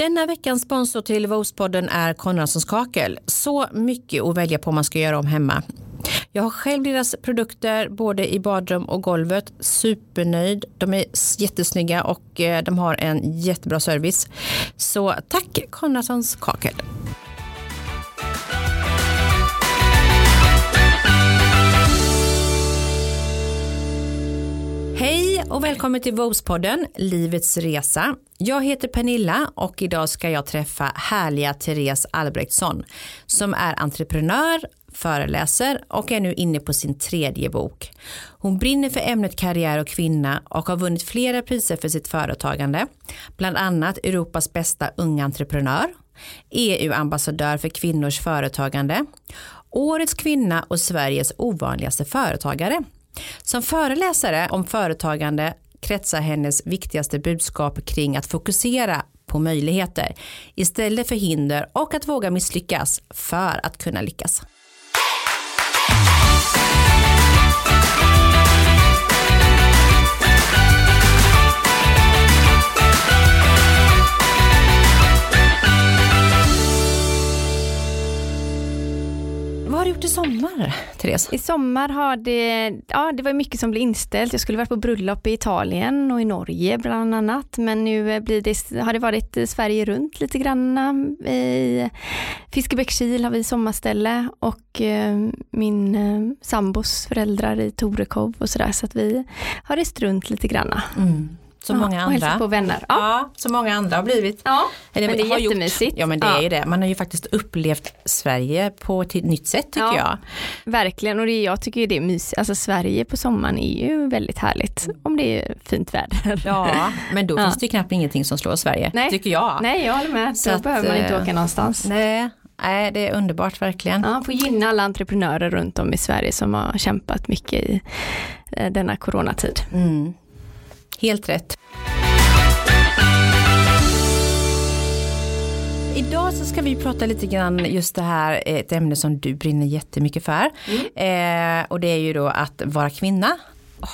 Denna veckans sponsor till Vospodden är Konradssons kakel. Så mycket att välja på man ska göra om hemma. Jag har själv deras produkter både i badrum och golvet. Supernöjd. De är jättesnygga och eh, de har en jättebra service. Så tack Konradssons kakel. Och välkommen till Vospodden, Livets resa. Jag heter Pernilla och idag ska jag träffa härliga Therese Albrektsson som är entreprenör, föreläser och är nu inne på sin tredje bok. Hon brinner för ämnet karriär och kvinna och har vunnit flera priser för sitt företagande, bland annat Europas bästa unga entreprenör, EU-ambassadör för kvinnors företagande, Årets kvinna och Sveriges ovanligaste företagare. Som föreläsare om företagande kretsar hennes viktigaste budskap kring att fokusera på möjligheter istället för hinder och att våga misslyckas för att kunna lyckas. Du gjort i sommar, Therese? I sommar har det, ja det var mycket som blev inställt. Jag skulle varit på bröllop i Italien och i Norge bland annat. Men nu blir det, har det varit Sverige runt lite grann. I Fiskebäckskil har vi sommarställe och eh, min eh, sambos föräldrar i Torekov och sådär. Så att vi har rest runt lite grann. Mm. Som ja, många andra. på vänner. Ja. ja, som många andra har blivit. Ja, Eller, men det är har gjort. jättemysigt. Ja men det Ja. är ju det. Man har ju faktiskt upplevt Sverige på ett nytt sätt tycker Ja. jag. Verkligen och det, jag tycker ju det är mysigt. Alltså Sverige på sommaren är ju väldigt härligt om det är fint väder. Ja, men då finns det ju knappt ingenting som slår Sverige, Nej. tycker jag. Nej, jag håller med. Så Då att, behöver man inte eh, åka någonstans. Nej, nej, det är underbart verkligen. Ja, får gynna alla entreprenörer runt om i Sverige som har kämpat mycket i eh, denna coronatid. Mm. Helt rätt. Idag så ska vi prata lite grann just det här, eh, ett ämne som du brinner jättemycket för. Eh, och det är ju då att vara kvinna,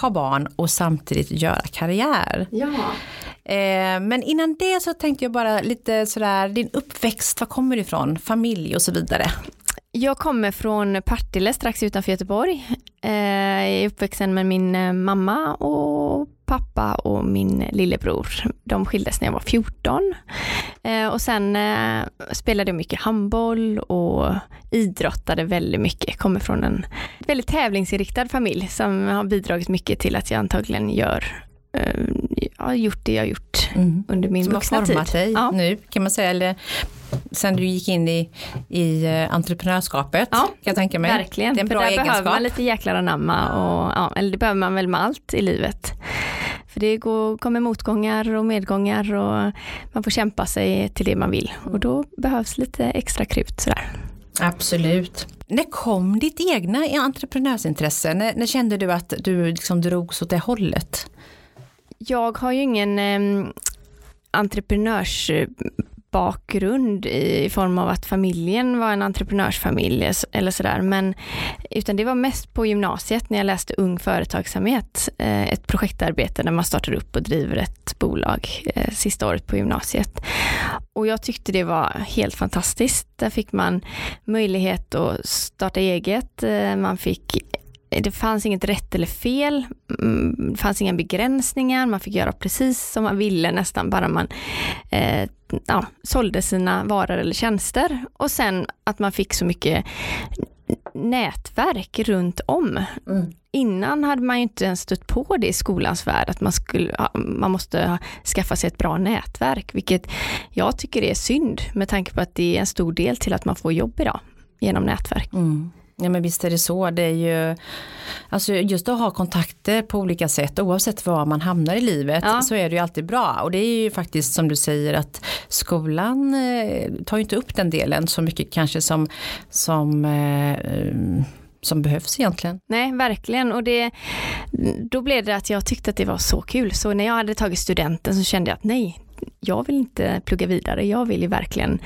ha barn och samtidigt göra karriär. Ja. Eh, men innan det så tänkte jag bara lite sådär, din uppväxt, var kommer du ifrån, familj och så vidare. Jag kommer från Partille strax utanför Göteborg. Eh, jag är uppvuxen med min eh, mamma och pappa och min lillebror. De skildes när jag var 14. Eh, och sen spelade jag mycket handboll och idrottade väldigt mycket. Kommer från en väldigt tävlingsinriktad familj som har bidragit mycket till att jag antagligen gör, eh, har gjort det jag har gjort under min Som har vuxna tid. format dig Ja. nu kan man säga, eller sen du gick in i, i eh, entreprenörskapet Ja, kan jag tänka mig. Verkligen, Det är en för bra där behöver egenskap. man lite jäklar anamma och ja, eller det behöver man väl med allt i livet. För det går, kommer motgångar och medgångar och man får kämpa sig till det man vill och då behövs lite extra krut sådär. Absolut. När kom ditt egna entreprenörsintresse? När, när kände du att du liksom drogs åt det hållet? Jag har ju ingen eh, bakgrund i, i form av att familjen var en entreprenörsfamilj eller sådär, men utan det var mest på gymnasiet när jag läste Ung Företagsamhet, eh, ett projektarbete där man startar upp och driver ett bolag eh, sista året på gymnasiet. Och jag tyckte det var helt fantastiskt. Där fick man möjlighet att starta eget, eh, man fick det fanns inget rätt eller fel, mm, det fanns inga begränsningar, man fick göra precis som man ville nästan, bara man eh, ja, sålde sina varor eller tjänster. Och sen att man fick så mycket nätverk runt om. Innan hade man ju inte ens stött på det i skolans värld, att man, skulle, man måste skaffa sig ett bra nätverk, vilket jag tycker är synd med tanke på att det är en stor del till att man får jobb idag genom nätverk. Mm. Ja men visst är det så. Det är ju, alltså just att ha kontakter på olika sätt oavsett var man hamnar i livet Ja. så är det ju alltid bra. Och det är ju faktiskt som du säger att skolan eh, tar ju inte upp den delen så mycket kanske som, som, eh, som behövs egentligen. Nej, verkligen. Och det, då blev det att jag tyckte att det var så kul. Så när jag hade tagit studenten så kände jag att nej, jag vill inte plugga vidare. Jag vill ju verkligen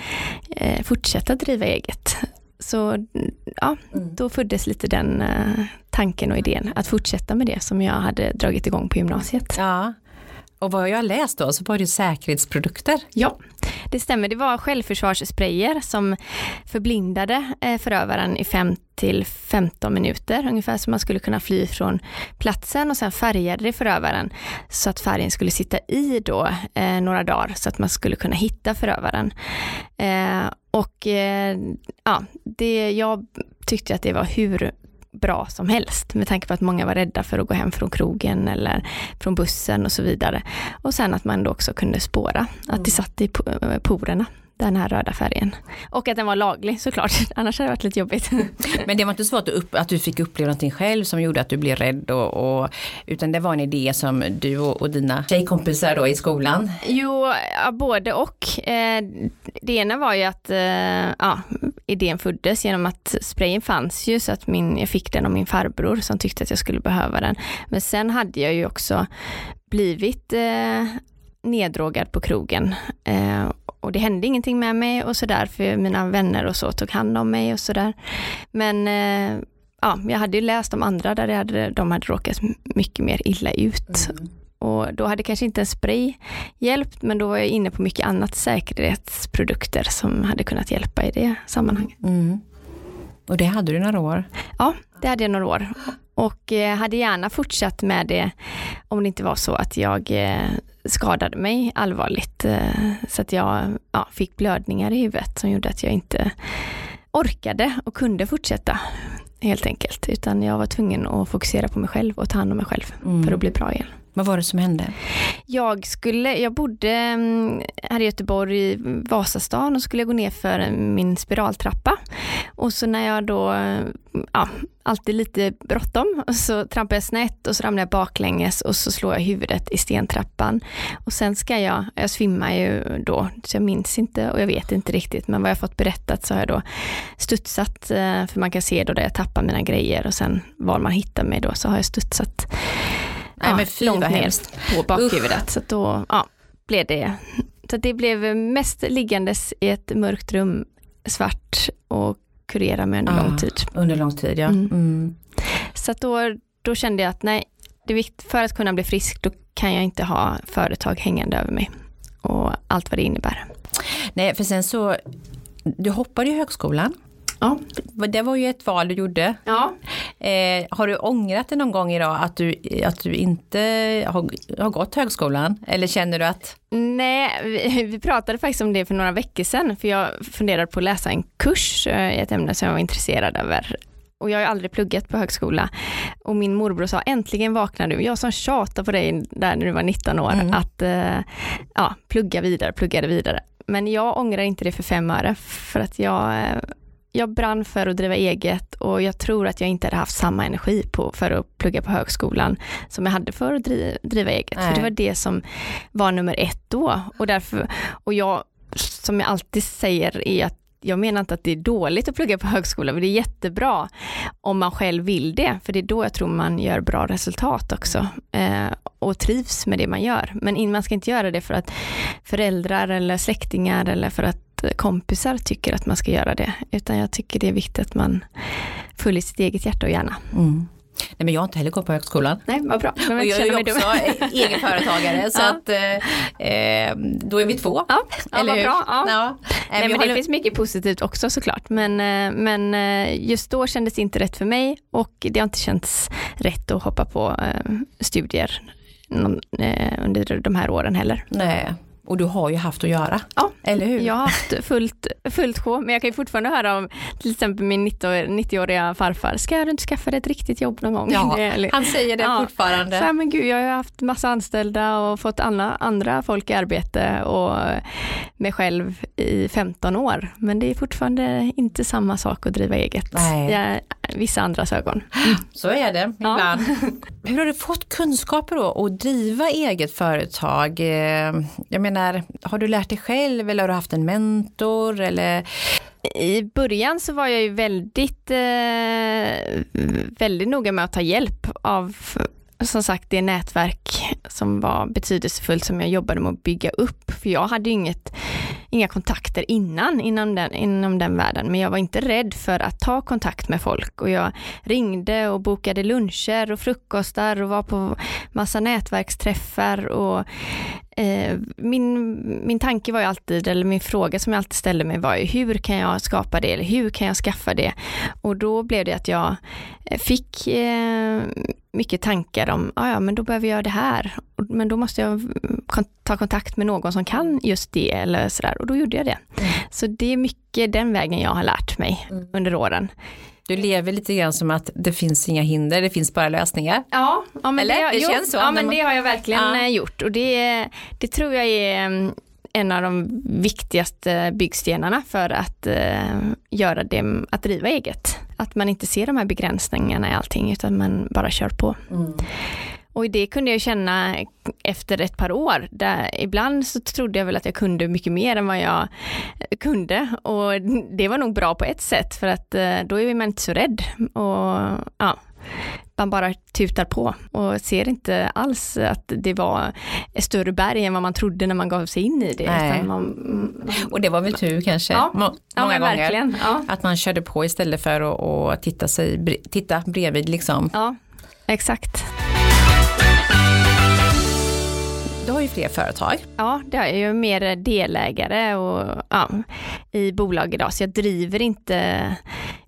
eh, fortsätta driva eget. Så ja, då föddes lite den eh, tanken och idén att fortsätta med det som jag hade dragit igång på gymnasiet. Ja. Och vad jag har läst då så var det säkerhetsprodukter. Ja, det stämmer. Det var självförsvarssprayer som förblindade eh, förövaren i 5 till 15 minuter, ungefär så man skulle kunna fly från platsen och sen färgade det förövaren så att färgen skulle sitta i då eh, några dagar så att man skulle kunna hitta förövaren. Eh, och eh, ja, det, jag tyckte att det var hur bra som helst med tanke på att många var rädda för att gå hem från krogen eller från bussen och så vidare. Och sen att man då också kunde spåra att det satt i porerna den här röda färgen. Och att den var laglig såklart, annars hade det varit lite jobbigt. Men det var inte så att du, upp, att du fick uppleva någonting själv som gjorde att du blev rädd och, och utan det var en idé som du och, och dina tjejkompisar då i skolan? Jo, ja, både och. Eh, det ena var ju att eh, ja, idén föddes genom att sprayen fanns ju så att min, jag fick den av min farbror som tyckte att jag skulle behöva den. Men sen hade jag ju också blivit eh, neddrogad på krogen eh, och det hände ingenting med mig och sådär för mina vänner och så tog hand om mig och sådär. Men eh, ja, jag hade ju läst om andra där hade, de hade råkat mycket mer illa ut. Mm. Och då hade kanske inte en spray hjälpt, men då var jag inne på mycket annat säkerhetsprodukter som hade kunnat hjälpa i det sammanhanget. Mm. Och det hade du några år? Ja, det hade jag några år. Och eh, hade gärna fortsatt med det om det inte var så att jag eh, skadade mig allvarligt. Eh, så att jag ja, fick blödningar i huvudet som gjorde att jag inte orkade och kunde fortsätta helt enkelt. Utan jag var tvungen att fokusera på mig själv och ta hand om mig själv mm. för att bli bra igen. Vad var det som hände? Jag, skulle, jag bodde mm, här i Göteborg i Vasastan och skulle gå ner för min spiraltrappa. Och så när jag då, mm, ja, alltid lite bråttom, så trampar jag snett och så ramlar jag baklänges och så slår jag huvudet i stentrappan. Och sen ska jag, jag svimmar ju då, så jag minns inte och jag vet inte riktigt, men vad jag fått berättat så har jag då studsat, eh, för man kan se då där jag tappar mina grejer och sen var man hittar mig då så har jag studsat Nej, men fy långt ner på bakhuvudet. Så då ja, blev det, så det blev mest liggandes i ett mörkt rum, svart och kurera med under ah, lång tid. Under lång tid, ja. Mm. Mm. Så då, då kände jag att nej, det är viktigt, för att kunna bli frisk, då kan jag inte ha företag hängande över mig och allt vad det innebär. Nej, för sen så, du hoppade i högskolan. Ja. Det var ju ett val du gjorde. Ja. Eh, har du ångrat det någon gång idag att du, att du inte har, har gått högskolan? Eller känner du att? Nej, vi, vi, pratade faktiskt om det för några veckor sedan, för jag funderade på att läsa en kurs eh, i ett ämne som jag var intresserad över och jag har aldrig pluggat på högskola. Och min morbror sa, äntligen vaknar du. Jag som tjatade på dig där när du var 19 år, mm. att eh, ja, plugga vidare, plugga vidare. Men jag ångrar inte det för fem öre, för att jag eh, jag brann för att driva eget och jag tror att jag inte hade haft samma energi på, för att plugga på högskolan som jag hade för att driva, driva eget. Nej. För det var det som var nummer ett då. Och, därför, och jag, som jag alltid säger, är att jag menar inte att det är dåligt att plugga på högskola, men det är jättebra om man själv vill det, för det är då jag tror man gör bra resultat också eh, och trivs med det man gör. Men man ska inte göra det för att föräldrar eller släktingar eller för att kompisar tycker att man ska göra det, utan jag tycker det är viktigt att man följer sitt eget hjärta och hjärna. Mm. Nej men jag har inte heller gått på högskolan. Nej, vad bra. Och jag är ju också egenföretagare så ja. att eh, då är vi två. Ja, Eller vad bra. Ja. ja. Nej, men det håller... finns mycket positivt också såklart. Men, eh, men eh, just då kändes det inte rätt för mig och det har inte känts rätt att hoppa på eh, studier under de här åren heller. Nej, och du har ju haft att göra. Ja, eller hur? Jag har haft fullt, fullt sjå, men jag kan ju fortfarande höra om till exempel min 90-åriga farfar, ska du inte skaffa dig ett riktigt jobb någon gång? Ja, han säger det ja. fortfarande. Så här, men gud, jag har haft massa anställda och fått alla andra folk i arbete och mig själv i 15 år, men det är fortfarande inte samma sak att driva eget. Nej. Jag, vissa andras ögon. Mm. Så är det ibland. Ja. Hur har du fått kunskaper då att driva eget företag? Eh, jag menar, har du lärt dig själv eller har du haft en mentor? Eller? I början så var jag ju väldigt, eh, väldigt noga med att ta hjälp av som sagt det nätverk som var betydelsefullt som jag jobbade med att bygga upp. För jag hade ju inget, inga kontakter innan inom den, inom den världen. Men jag var inte rädd för att ta kontakt med folk och jag ringde och bokade luncher och frukostar och var på massa nätverksträffar och eh, min, min tanke var ju alltid, eller min fråga som jag alltid ställde mig var ju hur kan jag skapa det eller hur kan jag skaffa det? Och då blev det att jag fick eh, mycket tankar om, ah, ja men då behöver jag göra det här, men då måste jag ta kontakt med någon som kan just det eller sådär och då gjorde jag det. Mm. Så det är mycket den vägen jag har lärt mig mm. under åren. Du lever lite grann som att det finns inga hinder, det finns bara lösningar. Ja, ja men Eller? det, det jo, känns så. Ja, men det har jag verkligen ja. Eh, gjort och det, det tror jag är mm, en av de viktigaste byggstenarna för att uh, göra det, att driva eget. Att man inte ser de här begränsningarna i allting utan man bara kör på. Mm. Och det kunde jag känna efter ett par år. Där ibland så trodde jag väl att jag kunde mycket mer än vad jag kunde. Och det var nog bra på ett sätt för att uh, då är man inte så rädd. Och ja, man bara tutar på och ser inte alls att det var större berg än vad man trodde när man gav sig in i det. Man, och det var väl tur kanske, ja, må många ja, gånger. Ja. Att man körde på istället för att, att titta, sig, titta bredvid liksom. Ja, exakt. Du har ju fler företag. Ja, det är ju mer delägare och, ja, i bolag idag, så jag driver inte,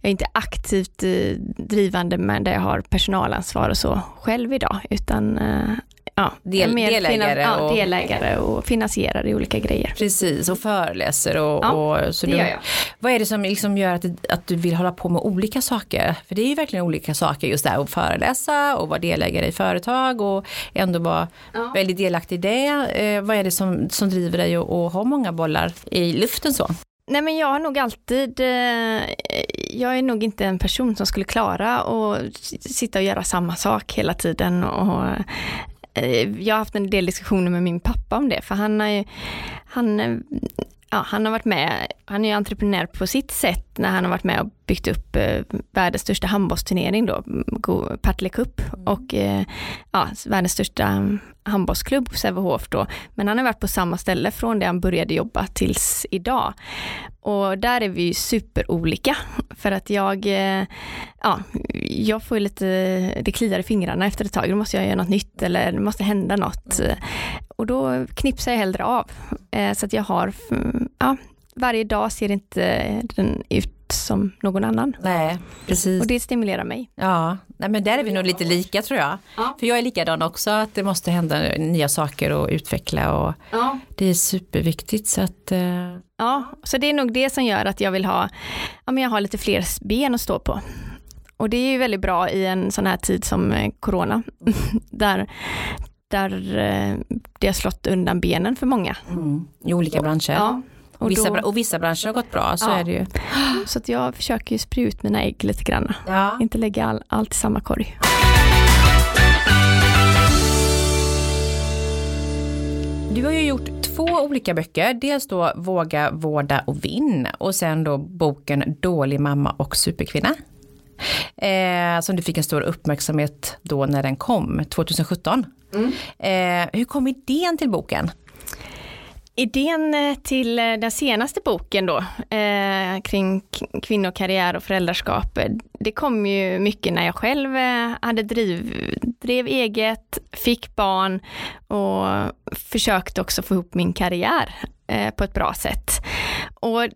jag är inte aktivt eh, drivande men där jag har personalansvar och så själv idag, utan eh, ja, Del, mer delägare, ja, och, delägare och finansierar i olika grejer. Precis, och föreläser och, ja, och så det du, gör jag. Vad är det som liksom gör att, att du vill hålla på med olika saker? För det är ju verkligen olika saker just där att föreläsa och vara delägare i företag och ändå vara ja. väldigt delaktig i det. Eh, vad är det som, som driver dig att ha många bollar i luften så? Nej men jag har nog alltid, eh, jag är nog inte en person som skulle klara att sitta och göra samma sak hela tiden och Eh, jag har haft en del diskussioner med min pappa om det, för han har ju, han, eh, ja, han har varit med, han är ju entreprenör på sitt sätt när han har varit med och byggt upp eh, världens största handbollsturnering då, Partille Cup mm. och eh, ja, världens största handbollsklubb, Sävehof då. Men han har varit på samma ställe från det han började jobba tills idag. Och där är vi superolika. För att jag, eh, ja, jag får lite, det kliar i fingrarna efter ett tag. Då måste jag göra något nytt eller det måste hända något. Och då knipsar jag hellre av. Eh, så att jag har, ja, varje dag ser inte den ut som någon annan. Nej, precis. Och det stimulerar mig. Ja, Nej, men där är vi nog lite lika tror jag. Ja. För jag är likadan också, att det måste hända nya saker och utveckla och ja. det är superviktigt. Så att, uh... Ja, så det är nog det som gör att jag vill ha, ja, men jag har lite fler ben att stå på. Och det är ju väldigt bra i en sån här tid som eh, corona, där där eh, det har slått undan benen för många. Mm. I olika branscher. Ja. Och, vissa, då, och vissa branscher har gått bra, så ja. är det ju. Så att jag försöker ju sprida ut mina ägg lite grann. Ja. Inte lägga all, allt i samma korg. Du har ju gjort två olika böcker, dels då Våga, vårda och vinn och sen då boken Dålig mamma och superkvinna. Eh, som du fick en stor uppmärksamhet då när den kom, 2017. Mm. Eh, hur kom idén till boken? Idén eh, till eh, den senaste boken då, eh, kring kvinnokarriär och föräldraskap, eh, det kom ju mycket när jag själv hade driv, drev eget, fick barn och försökte också få ihop min karriär eh, på ett bra sätt. Och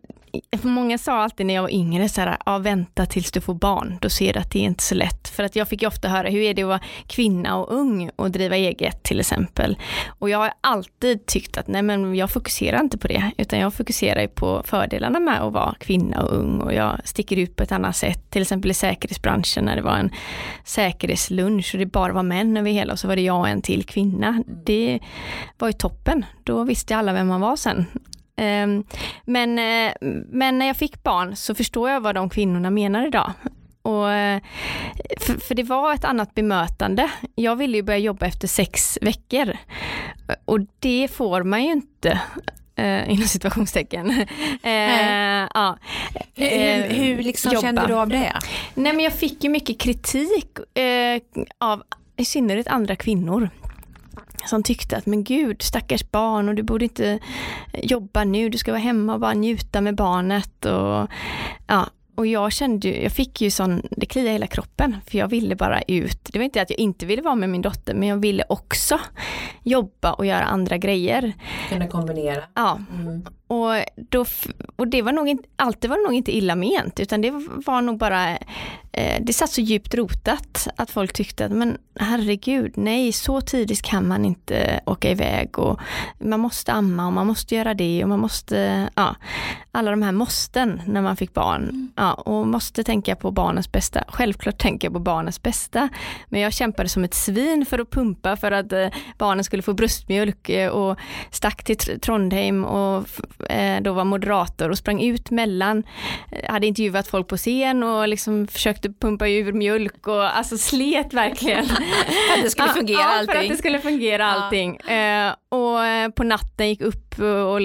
många sa alltid när jag var yngre så här, ja, vänta tills du får barn, då ser du att det är inte så lätt. För att jag fick ofta höra, hur är det att vara kvinna och ung och driva eget till exempel. Och jag har alltid tyckt att nej men jag fokuserar inte på det, utan jag fokuserar på fördelarna med att vara kvinna och ung och jag sticker ut på ett annat sätt, till exempel i säkerhetsbranschen när det var en säkerhetslunch och det bara var män över hela och så var det jag och en till kvinna. Det var ju toppen, då visste alla vem man var sen. Ehm, men, eh, men när jag fick barn så förstår jag vad de kvinnorna menar idag. Och, eh, för, för, det var ett annat bemötande. Jag ville ju börja jobba efter sex veckor. Och det får man ju inte eh, inom situationstecken. Eh, ja. Hur, hur, hur liksom kände du av det? Nej men jag fick ju mycket kritik eh, av i synnerhet andra kvinnor som tyckte att men gud stackars barn och du borde inte jobba nu, du ska vara hemma och bara njuta med barnet och ja, och jag kände ju, jag fick ju sån, det kliade hela kroppen, för jag ville bara ut. Det var inte att jag inte ville vara med min dotter, men jag ville också jobba och göra andra grejer. Kunna kombinera. Ja, mm. Och, då, och det var nog inte, var det nog inte illa ment, utan det var nog bara Eh, det satt så djupt rotat att folk tyckte att men herregud, nej så tidigt kan man inte åka iväg och man måste amma och man måste göra det och man måste, ja, alla de här måsten när man fick barn. Mm. Ja, och måste tänka på barnens bästa. Självklart tänka på barnens bästa. Men jag kämpade som ett svin för att pumpa för att eh, barnen skulle få bröstmjölk eh, och stack till Trondheim och då var moderator och sprang ut mellan, hade intervjuat folk på scen och liksom försökte pumpa ur mjölk och alltså slet verkligen. för att det skulle fungera ja, allting. för att det skulle fungera allting. Ja. Och eh, på natten gick upp och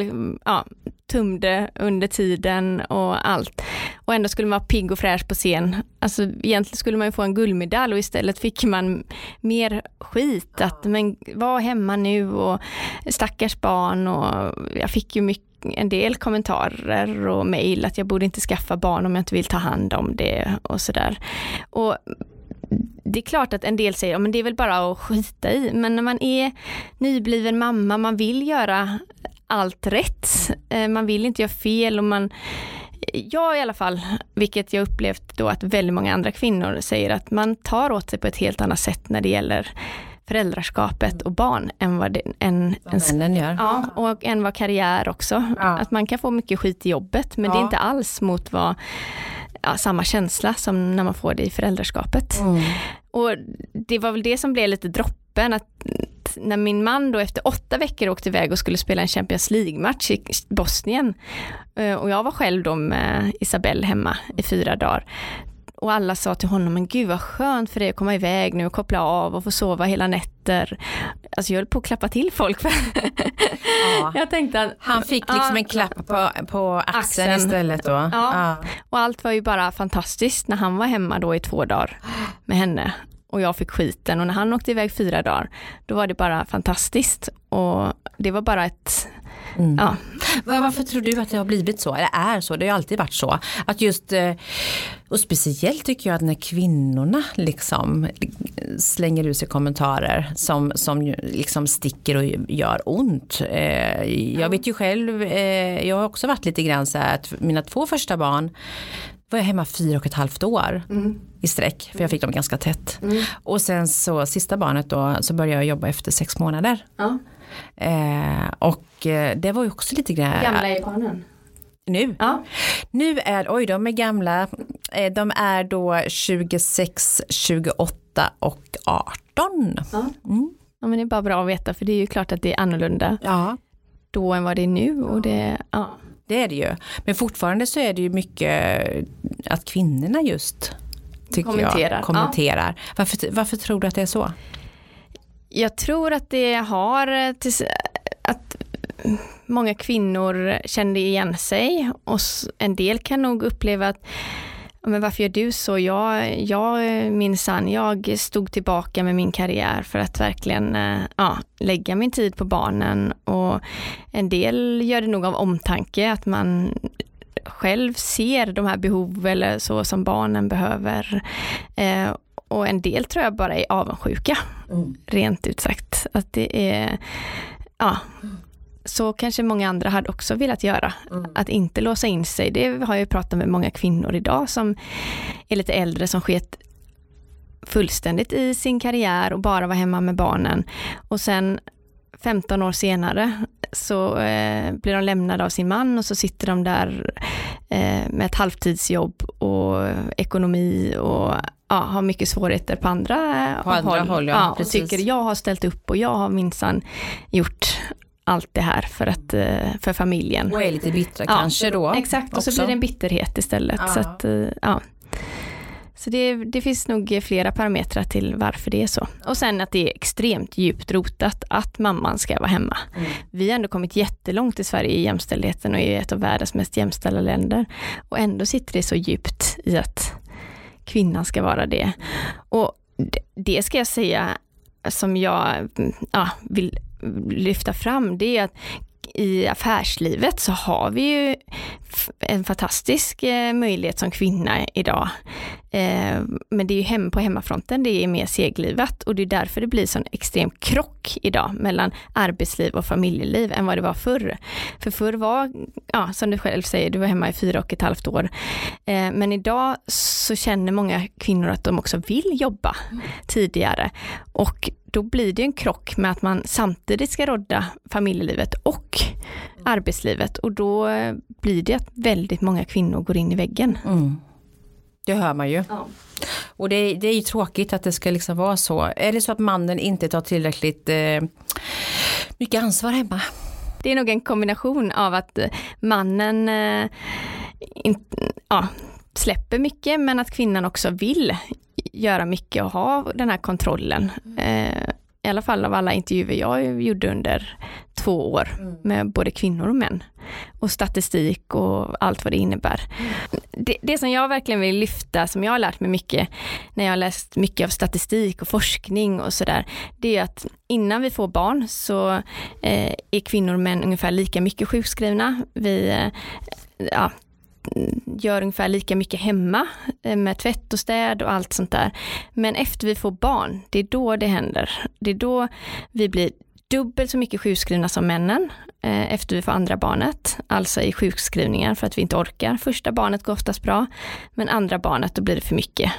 ja, tumde under tiden och allt. Och ändå skulle man vara pigg och fräsch på scen. Alltså egentligen skulle man ju få en guldmedalj och istället fick man mer skit. Att men var hemma nu och stackars barn och jag fick ju mycket en del kommentarer och mejl att jag borde inte skaffa barn om jag inte vill ta hand om det och sådär. Och det är klart att en del säger, att det är väl bara att skita i, men när man är nybliven mamma, man vill göra allt rätt. Eh, man vill inte göra fel och man jag i alla fall, vilket jag upplevt då att väldigt många andra kvinnor säger att man tar åt sig på ett helt annat sätt när det gäller föräldraskapet och barn än vad, det, än, en, gör. Ja, och än vad karriär också. Ja. Att man kan få mycket skit i jobbet men ja. det är inte alls mot vad ja, samma känsla som när man får det i föräldraskapet. Mm. Och det var väl det som blev lite droppen, att när min man då efter åtta veckor åkte iväg och skulle spela en Champions League-match i Bosnien eh, och jag var själv då med Isabelle hemma i fyra dagar och alla sa till honom, men gud vad skönt för dig att komma iväg nu och koppla av och få sova hela nätter. Alltså jag höll på att klappa till folk. Ja. jag tänkte att, Han fick liksom ja, en klapp på, på axeln, axeln. istället då. Ja. ja. Och allt var ju bara fantastiskt när han var hemma då i två dagar med henne och jag fick skiten och när han åkte iväg fyra dagar då var det bara fantastiskt och det var bara ett Mm. Ja. Varför tror du att det har blivit så? Eller är så? Det har ju alltid varit så. Att just, eh, och speciellt tycker jag att när kvinnorna liksom slänger ut sig kommentarer som, som liksom sticker och gör ont. Eh, jag vet ju själv, eh, jag har också varit lite grann så här att mina två första barn var jag hemma fyra och ett halvt år mm. i sträck. För jag fick dem ganska tätt. Mm. Och sen så sista barnet då så började jag jobba efter sex månader. Ja. Eh, och eh, det var ju också lite grann. Gamla är barnen? Nu? Ja. Nu är, oj de är gamla, eh, de är då 26, 28 och 18. Ja. Mm. ja men det är bara bra att veta för det är ju klart att det är annorlunda ja. då än vad det är nu. Och det, ja. det är det ju. Men fortfarande så är det ju mycket att kvinnorna just tycker kommenterar. Jag, kommenterar. Ja. Varför, varför tror du att det är så? Jag tror att det har eh, eh, att många kvinnor kände igen sig och en del kan nog uppleva att men varför gör du så? Jag, jag minsann, jag stod tillbaka med min karriär för att verkligen eh, ja, lägga min tid på barnen och en del gör det nog av omtanke, att man själv ser de här behov eller så som barnen behöver. Och en del tror jag bara är avundsjuka, mm. rent ut sagt. Att det är, ja, så kanske många andra hade också velat göra. Mm. Att inte låsa in sig. Det har jag pratat med många kvinnor idag som är lite äldre som sket fullständigt i sin karriär och bara var hemma med barnen. Och sen 15 år senare så eh, blir de lämnade av sin man och så sitter de där eh, med ett halvtidsjobb och ekonomi och ja, har mycket svårigheter på andra, på andra håll. håll ja, ja, och tycker jag har ställt upp och jag har minsann gjort allt det här för, att, eh, för familjen. Och är lite bittra ja, kanske då. Exakt, och så blir det en bitterhet istället. Så, att, eh, ja. Så det, det finns nog flera parametrar till varför det är så. Och sen att det är extremt djupt rotat att mamman ska vara hemma. Mm. Vi har ändå kommit jättelångt i Sverige i jämställdheten och är ett av världens mest jämställda länder. Och ändå sitter det så djupt i att kvinnan ska vara det. Och det ska jag säga som jag ja, vill lyfta fram, det är att i affärslivet så har vi ju en fantastisk eh, möjlighet som kvinna idag. Eh, men det är ju hem på hemmafronten det är mer seglivat och det är därför det blir sån extrem krock idag mellan arbetsliv och familjeliv än vad det var förr. För förr var, ja som du själv säger, du var hemma i fyra och ett halvt år. Eh, men idag så känner många kvinnor att de också vill jobba tidigare och då blir det en krock med att man samtidigt ska rodda familjelivet och arbetslivet och då blir det att väldigt många kvinnor går in i väggen. Mm. Det hör man ju. Ja. Och det, det, är ju tråkigt att det ska liksom vara så. Är det så att mannen inte tar tillräckligt eh, mycket ansvar hemma? Det är nog en kombination av att mannen eh, in, ja, släpper mycket men att kvinnan också vill göra mycket och ha den här kontrollen. Eh, I alla fall av alla intervjuer jag gjorde under två år mm. med både kvinnor och män. Och statistik och allt vad det innebär. Mm. Det, det, som jag verkligen vill lyfta, som jag har lärt mig mycket när jag har läst mycket av statistik och forskning och sådär, det är att innan vi får barn så eh, är kvinnor och män ungefär lika mycket sjukskrivna. Vi eh, ja, gör ungefär lika mycket hemma eh, med tvätt och städ och allt sånt där. Men efter vi får barn, det är då det händer. Det är då vi blir dubbelt så mycket sjukskrivna som männen eh, efter vi får andra barnet, alltså i sjukskrivningar för att vi inte orkar. Första barnet går oftast bra, men andra barnet då blir det för mycket.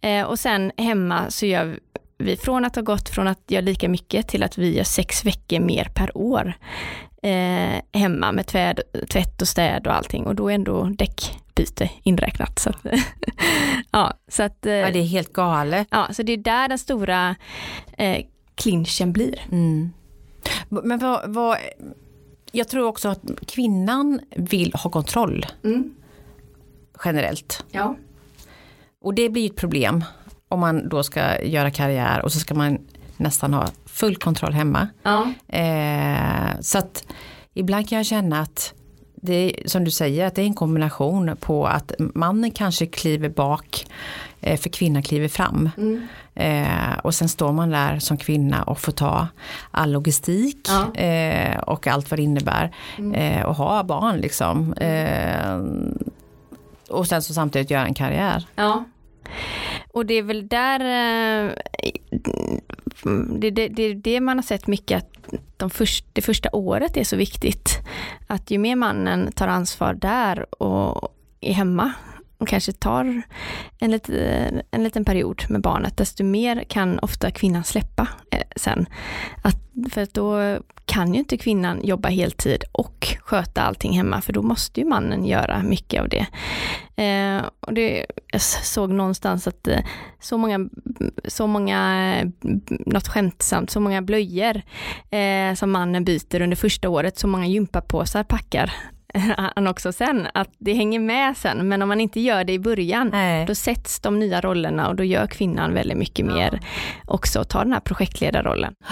Eh, och sen hemma så gör vi från att ha gått från att göra lika mycket till att vi gör sex veckor mer per år eh, hemma med tväd, tvätt och städ och allting och då är ändå däckbyte inräknat. Så att, ja, så att, eh, ja, det är helt galet. Ja, så det är där den stora eh, clinchen blir. Mm. Men vad, vad, jag tror också att kvinnan vill ha kontroll. Mm. Generellt. Ja. Och det blir ett problem om man då ska göra karriär och så ska man nästan ha full kontroll hemma. Ja. Eh, så att ibland kan jag känna att det är som du säger att det är en kombination på att mannen kanske kliver bak eh, för kvinnan kliver fram. Mm. Eh, och sen står man där som kvinna och får ta all logistik ja. eh, och allt vad det innebär. Mm. Eh, och ha barn liksom. Eh, och sen så samtidigt göra en karriär. Ja. Och det är väl där eh, det det, det, det, man har sett mycket att de först, det första året är så viktigt. Att ju mer mannen tar ansvar där och är hemma och kanske tar en, lit, en liten period med barnet, desto mer kan ofta kvinnan släppa eh, sen. Att, för att då kan ju inte kvinnan jobba heltid och sköta allting hemma, för då måste ju mannen göra mycket av det. Eh, och det jag såg någonstans att eh, så många, så många, mm, något skämtsamt, så många blöjor eh, som mannen byter under första året, så många gympapåsar packar han också sen, att det hänger med sen, men om man inte gör det i början, Nej. då sätts de nya rollerna och då gör kvinnan väldigt mycket ja. mer också, tar den här projektledarrollen.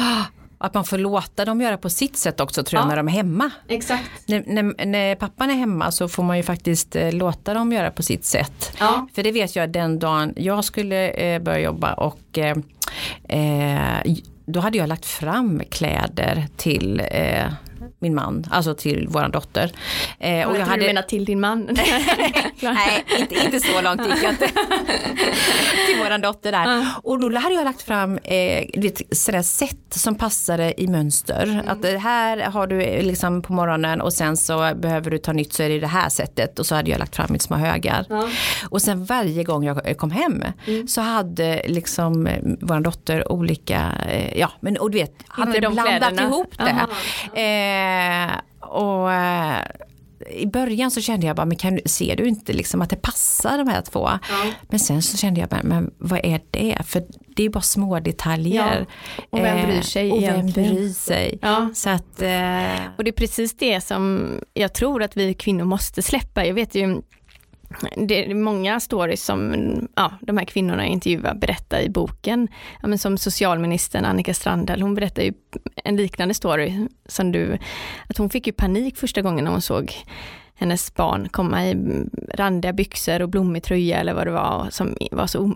Att man får låta dem göra på sitt sätt också tror jag ja. när de är hemma. Exakt. När, när, när, pappan är hemma så får man ju faktiskt eh, låta dem göra på sitt sätt. Ja. För det vet jag den dagen jag skulle eh, börja jobba och eh, eh då hade jag lagt fram kläder till min man, alltså till våran dotter. Eh, och jag, jag hade... du menar till din man? Nej, inte, inte så långt gick jag inte. till våran dotter där. Uh. Och då hade jag lagt fram eh, sådär sätt som passade i mönster. Mm. Att här har du liksom på morgonen och sen så behöver du ta nytt så är det det här sättet. Och så hade jag lagt fram i små högar. Uh. Och sen varje gång jag kom hem mm. så hade liksom eh, våran dotter olika, eh, ja men och du vet, hade blandat kläderna. ihop det. Eh, och eh, i början så kände jag bara, men kan, ser du inte liksom att det passar de här två? Ja. Men sen så kände jag, bara, men vad är det? För det är bara små detaljer. Ja. Och vem bryr sig eh, Och vem bryr sig? Ja. Så att, eh... Och det är precis det som jag tror att vi kvinnor måste släppa. Jag vet ju det är många stories som ja, de här kvinnorna jag intervjuar berättar i boken. Ja, men som socialministern Annika Strandhäll, hon berättar ju en liknande story som du, att hon fick ju panik första gången när hon såg hennes barn komma i randiga byxor och blommig tröja eller vad det var som var så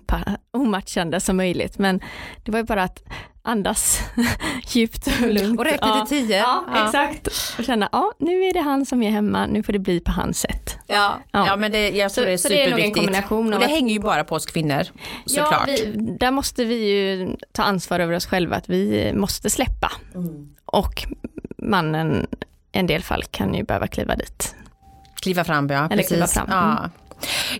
omatchande som möjligt. Men det var ju bara att andas djupt och lugnt. Och räkna ja. till tio. Ja, ja, exakt. Och känna, ja nu är det han som är hemma, nu får det bli på hans sätt. Ja, ja. ja men det, jag tror så, det är så det är. Och det hänger ju bara på oss kvinnor, såklart. Ja, vi, där måste vi ju ta ansvar över oss själva, att vi måste släppa. Mm. Och mannen, en del fall, kan ju behöva kliva dit. Kliva fram, ja. Eller precis. kliva fram. Mm. Ja.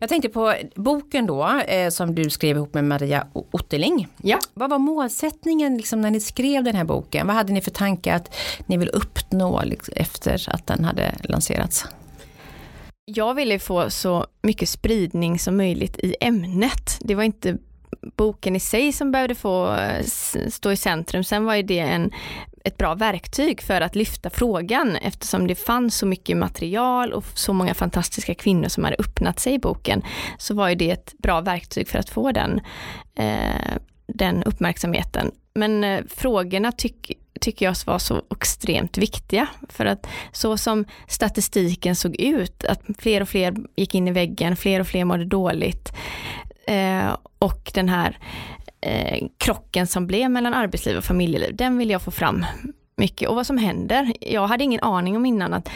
Jag tänkte på boken då eh, som du skrev ihop med Maria Otterling. Ja. Vad var målsättningen liksom, när ni skrev den här boken? Vad hade ni för tankar att ni vill uppnå liksom, efter att den hade lanserats? Jag ville få så mycket spridning som möjligt i ämnet. Det var inte boken i sig som behövde få eh, stå i centrum. Sen var ju det en ett bra verktyg för att lyfta frågan eftersom det fanns så mycket material och så många fantastiska kvinnor som hade öppnat sig i boken så var ju det ett bra verktyg för att få den, eh, den uppmärksamheten. Men eh, frågorna tyck, tycker jag var så extremt viktiga för att så som statistiken såg ut, att fler och fler gick in i väggen, fler och fler mådde dåligt eh, och den här eh, krocken som blev mellan arbetsliv och familjeliv, den vill jag få fram mycket. Och vad som händer, jag hade ingen aning om innan att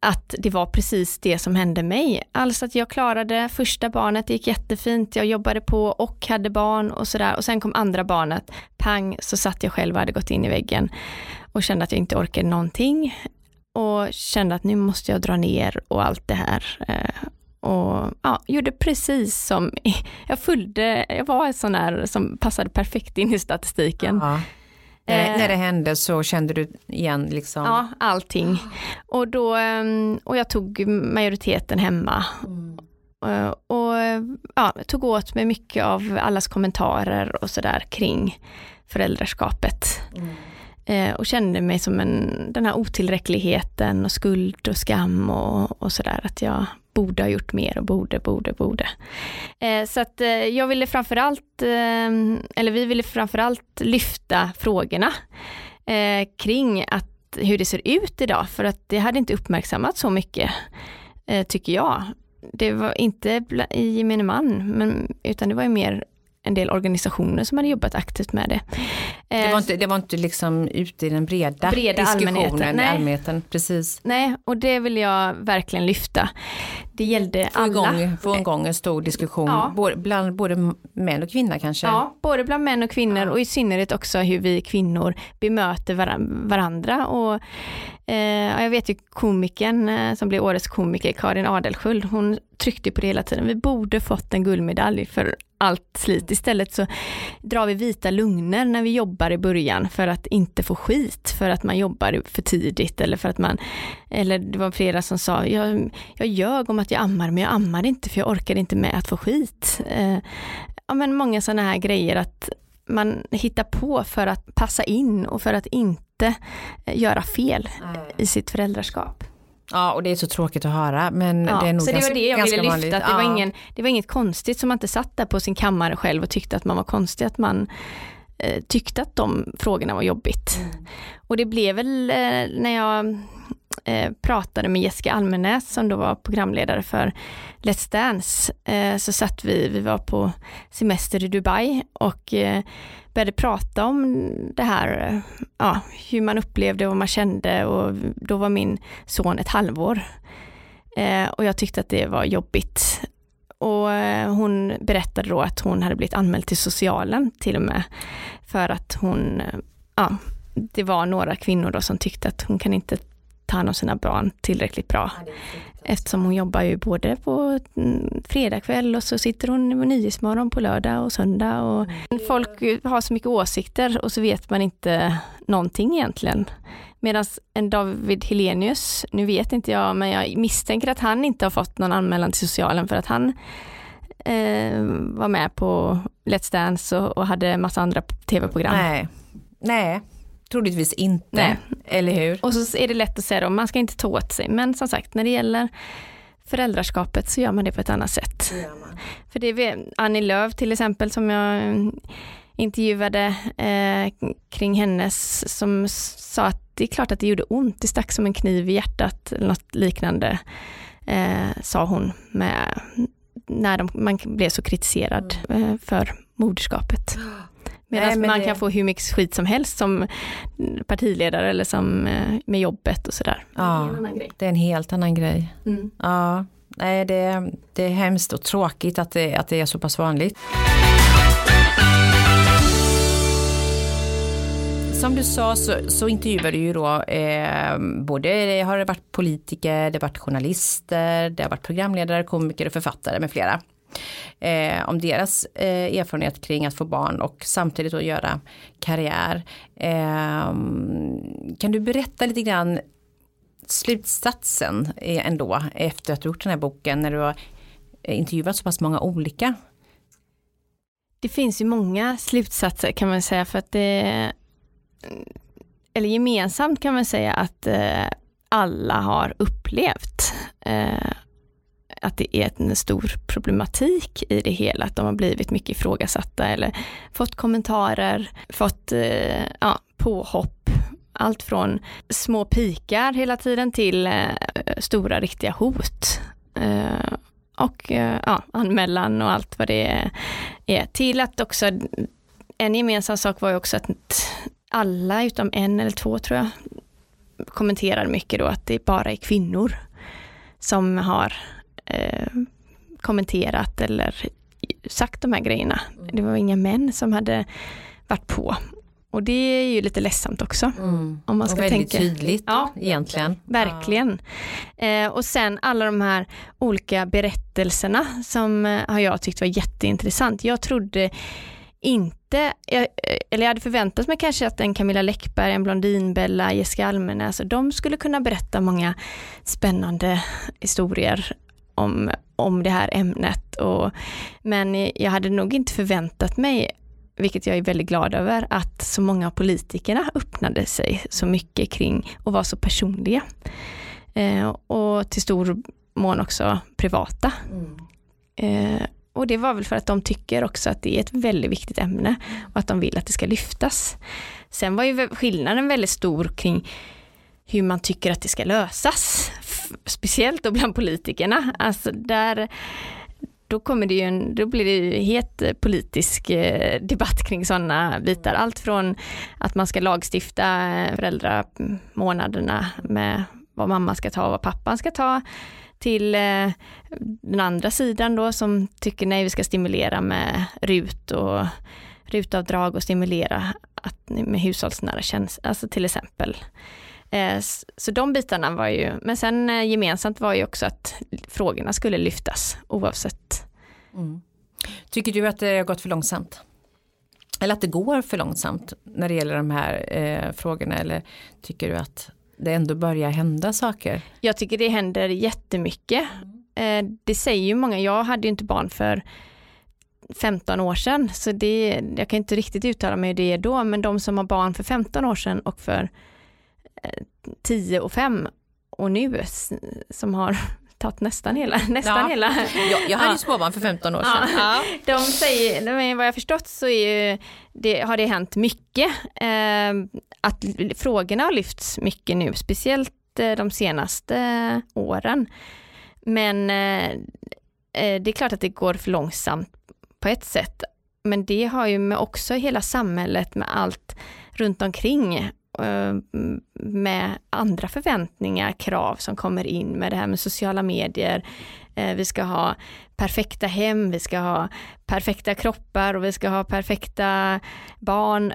att det var precis det som hände mig. Alltså att jag klarade första barnet, det gick jättefint, jag jobbade på och hade barn och sådär. Och sen kom andra barnet, pang, så satt jag själv och hade gått in i väggen och kände att jag inte orkade någonting. Och kände att nu måste jag dra ner och allt det här. Eh, Eh, och ja, gjorde precis som, jag följde, jag var en sån här som passade perfekt in i statistiken. Ja. När, det, när det hände så kände du igen liksom? Ja, allting. Och, då, ehm, och jag tog majoriteten hemma. Mm. Och ja, tog åt mig mycket av allas kommentarer och sådär kring föräldraskapet. Mm. Eh, och kände mig som en, den här otillräckligheten och skuld och skam och, och sådär. Att jag borde ha gjort mer och borde, borde, borde. Eh, så att eh, jag ville framförallt, eh, eller vi ville framförallt lyfta frågorna eh, kring att, hur det ser ut idag, för att det hade inte uppmärksammats så mycket, eh, tycker jag. Det var inte i gemene man, men, utan det var ju mer en del organisationer som hade jobbat aktivt med det. Det var eh, inte, det var inte liksom ute i den breda, breda diskussionen, allmänheten. Nej. allmänheten. Precis. Nej, och det vill jag verkligen lyfta. Det gällde få alla. Igång, få igång en stor diskussion, ja. både, bland både män och kvinnor kanske? Ja, både bland män och kvinnor och i synnerhet också hur vi kvinnor bemöter varandra. Och, eh, jag vet ju komikern eh, som blev årets komiker, Karin Adelsköld, hon tryckte på det hela tiden. Vi borde fått en guldmedalj för allt slit. Istället så drar vi vita lugner när vi jobbar i början för att inte få skit för att man jobbar för tidigt eller för att man, eller det var flera som sa, jag, jag ljög om att jag ammar men jag ammar inte för jag orkar inte med att få skit. Eh, ja men många sådana här grejer att man hittar på för att passa in och för att inte göra fel i sitt föräldraskap. Ja och det är så tråkigt att höra men ja, det är nog Så det ganska, var det jag ville lyfta, vanligt. att det, ja. var ingen, det var inget konstigt som man inte satt där på sin kammare själv och tyckte att man var konstig, att man eh, tyckte att de frågorna var jobbigt. Mm. Och det blev väl eh, när jag eh, pratade med Jessica Almenäs som då var programledare för Let's Dance, eh, så satt vi, vi var på semester i Dubai och eh, började prata om det här, ja, hur man upplevde och vad man kände och då var min son ett halvår. Eh, och jag tyckte att det var jobbigt. Och eh, hon berättade då att hon hade blivit anmäld till socialen till och med för att hon, eh, ja, det var några kvinnor då som tyckte att hon kan inte ta hand om sina barn tillräckligt bra. Eftersom hon jobbar ju både på mm, fredagkväll och så sitter hon på Nyhetsmorgon på lördag och söndag. Och mm. folk har så mycket åsikter och så vet man inte någonting egentligen. Medan en David Helenius, nu vet inte jag, men jag misstänker att han inte har fått någon anmälan till socialen för att han eh, var med på Let's Dance och, och hade massa andra tv-program. Nej. Nej, Troligtvis inte, Nej. eller hur? Och så är det lätt att säga då, man ska inte ta åt sig, men som sagt när det gäller föräldraskapet så gör man det på ett annat sätt. För det är Annie Lööf till exempel som jag intervjuade eh, kring hennes som sa att det är klart att det gjorde ont, det stack som en kniv i hjärtat eller något liknande, eh, sa hon, med, när de, man blev så kritiserad eh, för moderskapet. Medan man det... kan få hur mycket skit som helst som partiledare eller som eh, med jobbet och sådär. Ja, det är, det är en helt annan grej. Mm. Ja, nej, det, det är hemskt och tråkigt att det, att det är så pass vanligt. Som du sa så, så intervjuade du ju då eh, både det har det varit politiker, det har varit journalister, det har varit programledare, komiker och författare med flera. Eh, om deras eh, erfarenhet kring att få barn och samtidigt att göra karriär. Eh, kan du berätta lite grann slutsatsen eh, ändå efter att du gjort den här boken när du har eh, intervjuat så pass många olika? Det finns ju många slutsatser kan man säga för att det eller gemensamt kan man säga att eh, alla har upplevt eh, att det är en stor problematik i det hela, att de har blivit mycket ifrågasatta eller fått kommentarer, fått eh, ja, påhopp, allt från små pikar hela tiden till eh, stora riktiga hot. Eh, och eh, ja, anmälan och allt vad det är. Till att också, en gemensam sak var ju också att alla utom en eller två tror jag kommenterar mycket då att det bara är kvinnor som har eh, kommenterat eller sagt de här grejerna. Mm. Det var inga män som hade varit på. Och det är ju lite ledsamt också. Mm. Om man ska och väldigt tänka. tydligt ja, egentligen. Verkligen. Ja. Eh, och sen alla de här olika berättelserna som eh, har jag tyckt var jätteintressant. Jag trodde inte, eller jag hade förväntat mig kanske att en Camilla Läckberg, en Blondinbella, Jessica Almenäs, de skulle kunna berätta många spännande historier om, om det här ämnet. Och, men jag hade nog inte förväntat mig, vilket jag är väldigt glad över, att så många av politikerna öppnade sig så mycket kring och var så personliga. Eh, och till stor mån också privata. Mm. Eh, och det var väl för att de tycker också att det är ett väldigt viktigt ämne och att de vill att det ska lyftas. Sen var ju skillnaden väldigt stor kring hur man tycker att det ska lösas. Speciellt då bland politikerna. Alltså där, då, kommer det ju en, då blir det ju het politisk eh, debatt kring sådana bitar. Allt från att man ska lagstifta föräldramånaderna med vad mamma ska ta och vad pappan ska ta till eh, den andra sidan då som tycker nej vi ska stimulera med RUT och rutavdrag och stimulera att, med hushållsnära tjänster, alltså till exempel. Eh, så de bitarna var ju, men sen eh, gemensamt var ju också att frågorna skulle lyftas oavsett. Mm. Tycker du att det har gått för långsamt? Eller att det går för långsamt när det gäller de här eh, frågorna eller tycker du att det ändå börjar hända saker? Jag tycker det händer jättemycket. Mm. Eh, det säger ju många, jag hade ju inte barn för 15 år sedan, så det, jag kan inte riktigt uttala mig det då, men de som har barn för 15 år sedan och för 10 och 5 och nu som har tagit nästan hela, nästan ja. hela. Jag, jag hade ju småbarn för 15 år sedan. Ja. De säger, vad jag förstått så är det, har det hänt mycket. Eh, att frågorna har lyfts mycket nu, speciellt eh, de senaste åren. Men eh, eh, det är klart att det går för långsamt på ett sätt. Men det har ju med också hela samhället med allt runt omkring med andra förväntningar, krav som kommer in med det här med sociala medier. Vi ska ha perfekta hem, vi ska ha perfekta kroppar och vi ska ha perfekta barn.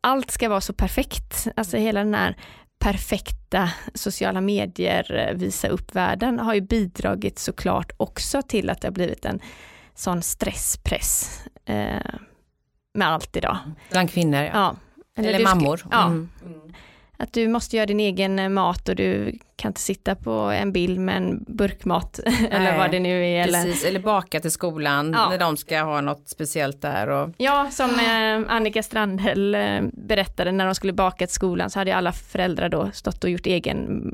Allt ska vara så perfekt. Alltså hela den här perfekta sociala medier, eh, visa upp världen, har ju bidragit såklart också till att det har blivit en sån stresspress eh, med allt idag. Bland kvinnor? Ja. Eller, Eller mammor? Ja. Mm. Att du måste göra din egen eh, mat och du kan inte sitta på en bild med en burkmat eller vad det nu är. Precis, eller baka till skolan ja. när de ska ha något speciellt där. Och... Ja, som eh, Annika Strandhäll eh, berättade när de skulle baka till skolan så hade alla föräldrar då stått och gjort egen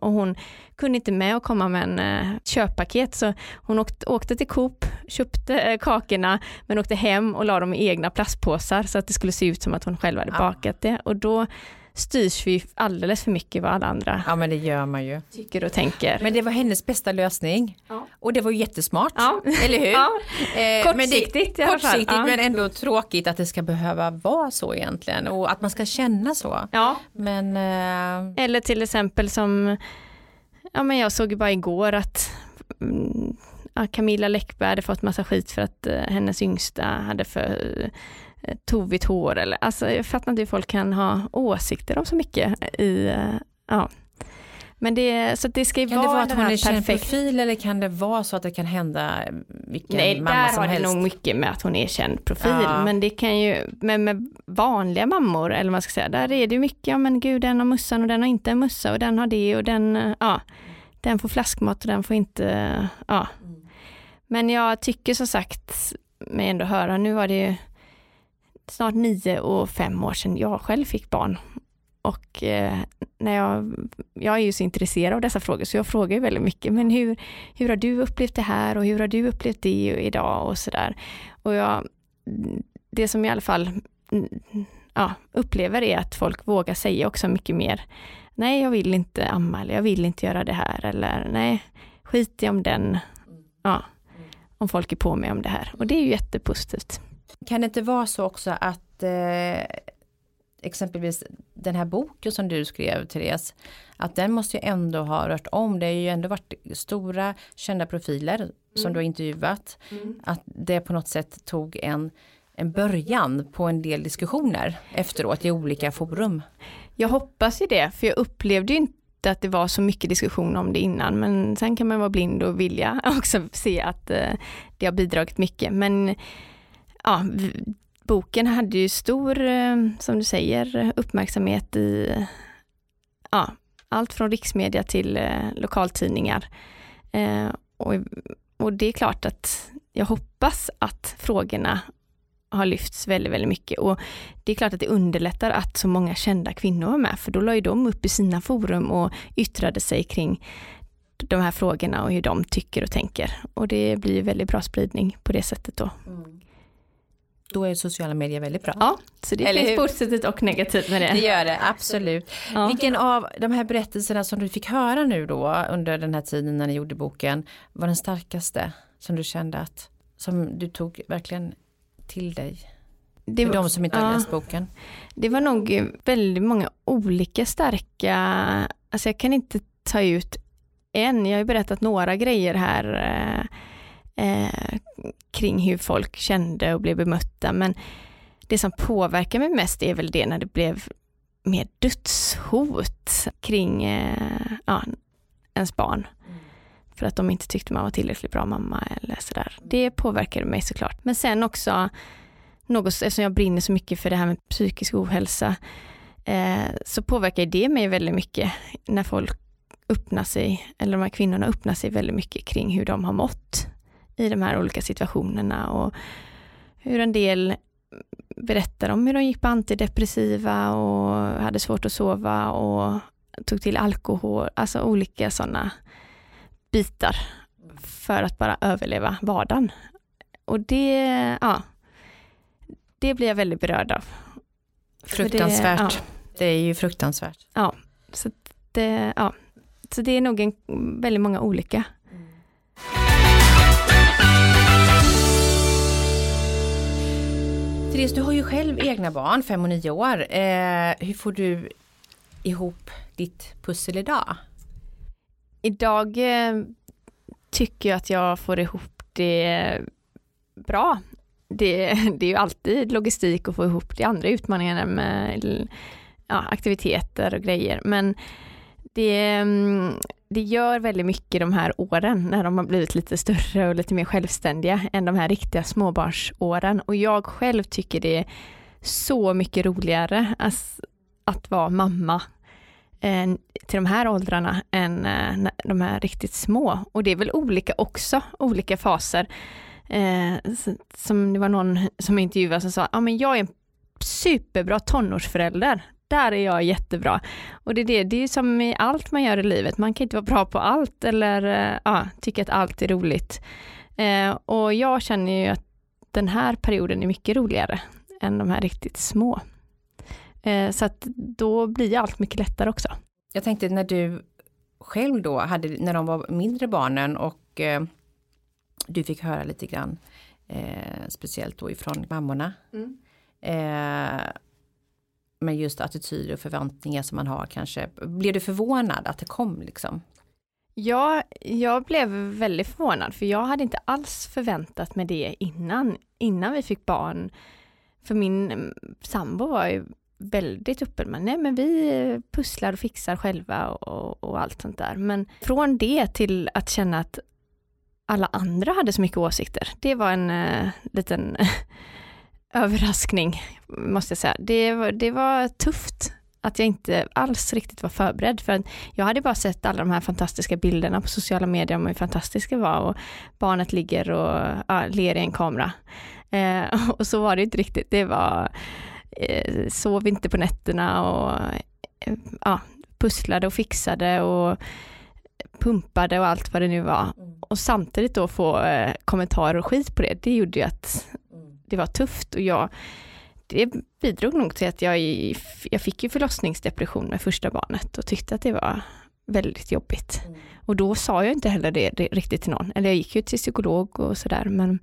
och hon kunde inte med att komma med en eh, köppaket så hon åkte, åkte till Coop, köpte eh, kakorna men åkte hem och la dem i egna plastpåsar så att det skulle se ut som att hon själv hade ja. bakat det och då styrs vi alldeles för mycket vad alla andra Ja men det gör man ju. tycker och tänker. Men det var hennes bästa lösning. Ja. Och det var jättesmart, Ja. eller hur? Ja. Eh, men det- Kortsiktigt. Kortsiktigt Ja. men ändå tråkigt att det ska behöva vara så egentligen och att man ska känna så. Ja. Men eh, Eller till exempel som, ja men jag såg ju bara igår att mm, Camilla Läckberg hade fått massa skit för att eh, hennes yngsta hade för tovigt hår eller, alltså jag fattar inte hur folk kan ha åsikter om så mycket i, eh, ja. Men det, så det ska ju kan det vara, vara att hon är känd profil eller kan det vara så att det kan hända vilken Nej, mamma där som har det helst? nog mycket med att hon är känd profil, Ja. men det kan ju, men med vanliga mammor, eller vad man ska säga, där är det ju mycket, ja men gud den har mussan och den har inte en mussa och den har det och den, eh, ja, den får flaskmat och den får inte, ja. Men jag tycker som sagt, mig ändå höra, nu var det ju snart nio och fem år sedan jag själv fick barn. Och eh, när jag, jag är ju så intresserad av dessa frågor så jag frågar ju väldigt mycket, men hur, hur har du upplevt det här och hur har du upplevt det idag och sådär. Och jag, det som i alla fall mm, ja, upplever är att folk vågar säga också mycket mer, nej jag vill inte amma eller jag vill inte göra det här eller nej, skit i om den, ja, om folk är på mig om det här. Och det är ju jättepositivt. Kan det inte vara så också att eh, exempelvis den här boken som du skrev Therese, att den måste ju ändå ha rört om, det har ju ändå varit stora kända profiler som du har intervjuat, att det på något sätt tog en, en början på en del diskussioner efteråt i olika forum. Jag hoppas ju det, för jag upplevde ju inte att det var så mycket diskussion om det innan, men sen kan man vara blind och vilja också se att eh, det har bidragit mycket. Men ja, boken hade ju stor, eh, som du säger, uppmärksamhet i ja, allt från riksmedia till eh, lokaltidningar. Eh, och, och det är klart att jag hoppas att frågorna har lyfts väldigt, väldigt mycket. Och det är klart att det underlättar att så många kända kvinnor var med, för då la ju de upp i sina forum och yttrade sig kring de här frågorna och hur de tycker och tänker. Och det blir ju väldigt bra spridning på det sättet då. Mm. Då är sociala medier väldigt bra. Ja, så det Eller finns hur? positivt och negativt med Det det. gör det, absolut. Ja. Vilken av de här berättelserna som du fick höra nu då under den här tiden när ni gjorde boken var den starkaste som du kände att som du tog verkligen till dig? Det, För de som inte har ja. läst boken. det var nog eh, väldigt många olika starka, alltså jag kan inte ta ut en, jag har ju berättat några grejer här eh, kring hur folk kände och blev bemötta, men det som påverkar mig mest är väl det när det blev mer dödshot kring eh, ja, ens barn. För att de inte tyckte man var tillräckligt bra mamma eller sådär. Det påverkade mig såklart. Men sen också något, eftersom jag brinner så mycket för det här med psykisk ohälsa, eh, så påverkar det mig väldigt mycket när folk öppnar sig, eller de här kvinnorna öppnar sig väldigt mycket kring hur de har mått i de här olika situationerna och hur en del berättar om hur de gick på antidepressiva och hade svårt att sova och tog till alkohol, alltså olika sådana bitar för att bara överleva vardagen. Och det, ja, det blir jag väldigt berörd av. För det- Fruktansvärt. ja. Det är ju fruktansvärt. Så det, ja. Så det är nog en, väldigt många olika. Therese, du har ju själv egna barn, fem och nio år. Eh, hur får du ihop ditt pussel idag? Idag eh, tycker jag att jag får ihop det bra. Det, det är ju alltid logistik att få ihop de andra utmaningarna med ja, aktiviteter och grejer. Men det, mm, det gör väldigt mycket de här åren när de har blivit lite större och lite mer självständiga än de här riktiga småbarnsåren. Och jag själv tycker det är så mycket roligare att, att vara mamma eh, till de här åldrarna än eh, de här riktigt små. Och det är väl olika också, olika faser. Eh, som det var någon som intervjuade som sa, ja ah, men jag är en superbra tonårsförälder. Där är jag jättebra. Och det är det, det är ju som i allt man gör i livet, man kan inte vara bra på allt eller eh, ja, tycka att allt är roligt. Eh, och jag känner ju att den här perioden är mycket roligare än de här riktigt små. Eh, så att då blir allt mycket lättare också. Jag tänkte när du själv då hade, när de var mindre barnen och eh, du fick höra lite grann, eh, speciellt då ifrån mammorna. Mm. Med just attityder och förväntningar som man har kanske. Blev du förvånad att det kom liksom? Ja, jag blev väldigt förvånad för jag hade inte alls förväntat mig det innan, innan vi fick barn. För min sambo var ju väldigt öppen med, nej men vi pusslar och fixar själva och, och, allt sånt där. Men från det till att känna att alla andra hade så mycket åsikter, det var en uh, liten överraskning, måste jag säga. Det, var, det var tufft att jag inte alls riktigt var förberedd. För jag hade bara sett alla de här fantastiska bilderna på sociala medier om hur fantastiska var och barnet ligger och ja, ler i en kamera. Eh, och så var det inte riktigt. Det var, eh, sov inte på nätterna och eh, ja, pusslade och fixade och pumpade och allt vad det nu var. Mm. Och samtidigt då få eh, kommentarer och skit på det, det gjorde ju att. Det var tufft och jag det bidrog nog till att jag, jag fick ju förlossningsdepression med första barnet och tyckte att det var väldigt jobbigt. Mm. Och då sa jag inte heller det, det, riktigt till någon. Eller jag gick ju till psykolog och sådär men